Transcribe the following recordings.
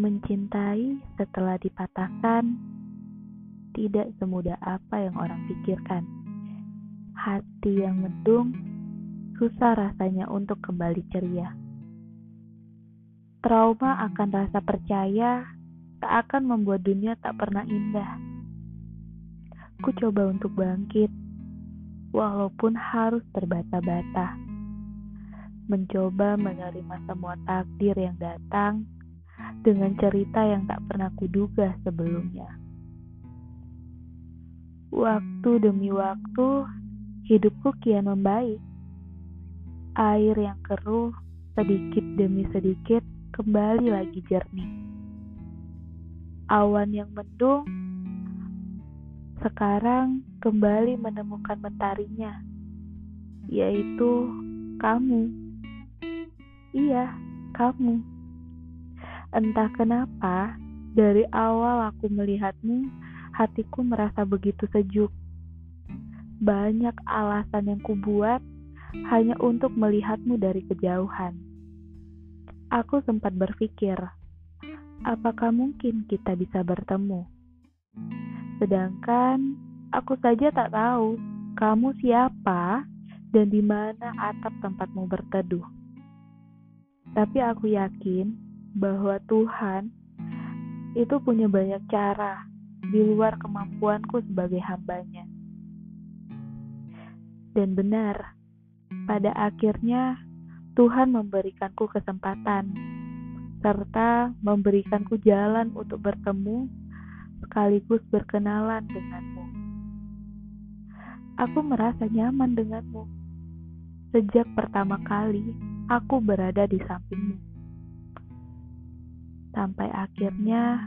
Mencintai setelah dipatahkan tidak semudah apa yang orang pikirkan. Hati yang mendung susah rasanya untuk kembali ceria. Trauma akan rasa percaya tak akan membuat dunia tak pernah indah. Ku coba untuk bangkit, walaupun harus terbata-bata. Mencoba menerima semua takdir yang datang dengan cerita yang tak pernah kuduga sebelumnya. Waktu demi waktu, hidupku kian membaik. Air yang keruh sedikit demi sedikit kembali lagi jernih. Awan yang mendung sekarang kembali menemukan mentarinya, yaitu kamu. Iya, kamu. Entah kenapa, dari awal aku melihatmu, hatiku merasa begitu sejuk. Banyak alasan yang kubuat hanya untuk melihatmu dari kejauhan. Aku sempat berpikir, apakah mungkin kita bisa bertemu? Sedangkan aku saja tak tahu kamu siapa dan di mana atap tempatmu berteduh. Tapi aku yakin bahwa Tuhan itu punya banyak cara di luar kemampuanku sebagai hambanya. Dan benar, pada akhirnya Tuhan memberikanku kesempatan serta memberikanku jalan untuk bertemu sekaligus berkenalan denganmu. Aku merasa nyaman denganmu. Sejak pertama kali aku berada di sampingmu. Sampai akhirnya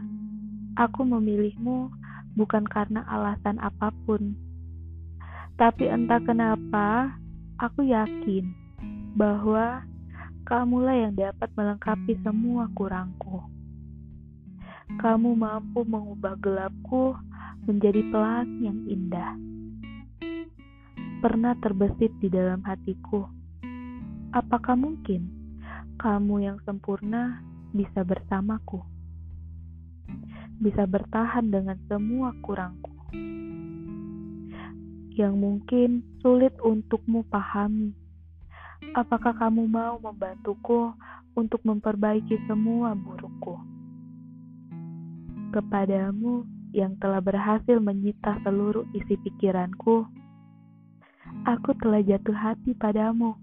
aku memilihmu bukan karena alasan apa pun. Tapi entah kenapa, aku yakin bahwa kamulah yang dapat melengkapi semua kurangku. Kamu mampu mengubah gelapku menjadi pelangi yang indah. Pernah terbesit di dalam hatiku, apakah mungkin kamu yang sempurna bisa bersamaku? Bisa bertahan dengan semua kurangku yang mungkin sulit untukmu pahami. Apakah kamu mau membantuku untuk memperbaiki semua burukku? kepadamu yang telah berhasil menyita seluruh isi pikiranku. Aku telah jatuh hati padamu.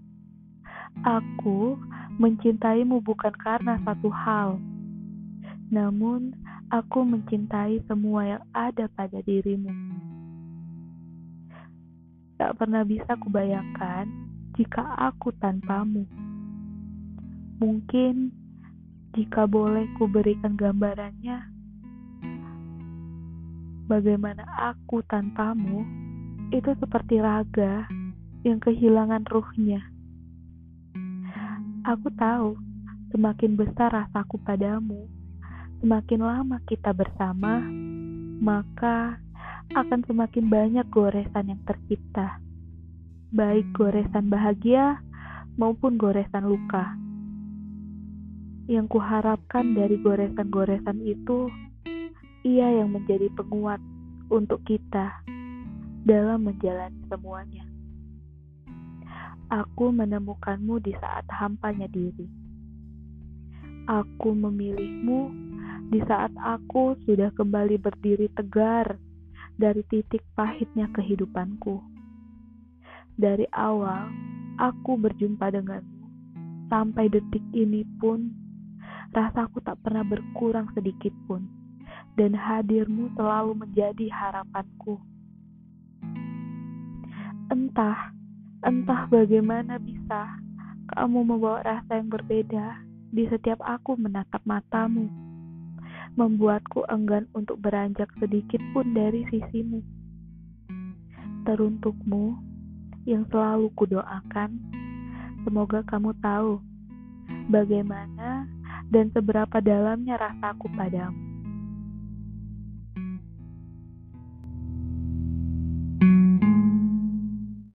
Aku mencintaimu bukan karena satu hal, namun aku mencintai semua yang ada pada dirimu. Tak pernah bisa kubayangkan jika aku tanpamu. Mungkin jika boleh kuberikan gambarannya, bagaimana aku tanpamu itu seperti raga yang kehilangan ruhnya. Aku tahu semakin besar rasaku padamu, semakin lama kita bersama, maka akan semakin banyak goresan yang tercipta, baik goresan bahagia maupun goresan luka. Yang kuharapkan dari goresan-goresan itu ia yang menjadi penguat untuk kita dalam menjalani semuanya. Aku menemukanmu di saat hampanya diri. Aku memilihmu di saat aku sudah kembali berdiri tegar dari titik pahitnya kehidupanku. Dari awal, aku berjumpa denganmu. Sampai detik ini pun, rasaku tak pernah berkurang sedikit pun dan hadirmu selalu menjadi harapanku. Entah, entah bagaimana bisa kamu membawa rasa yang berbeda di setiap aku menatap matamu, membuatku enggan untuk beranjak sedikit pun dari sisimu. Teruntukmu yang selalu kudoakan, semoga kamu tahu bagaimana dan seberapa dalamnya rasaku padamu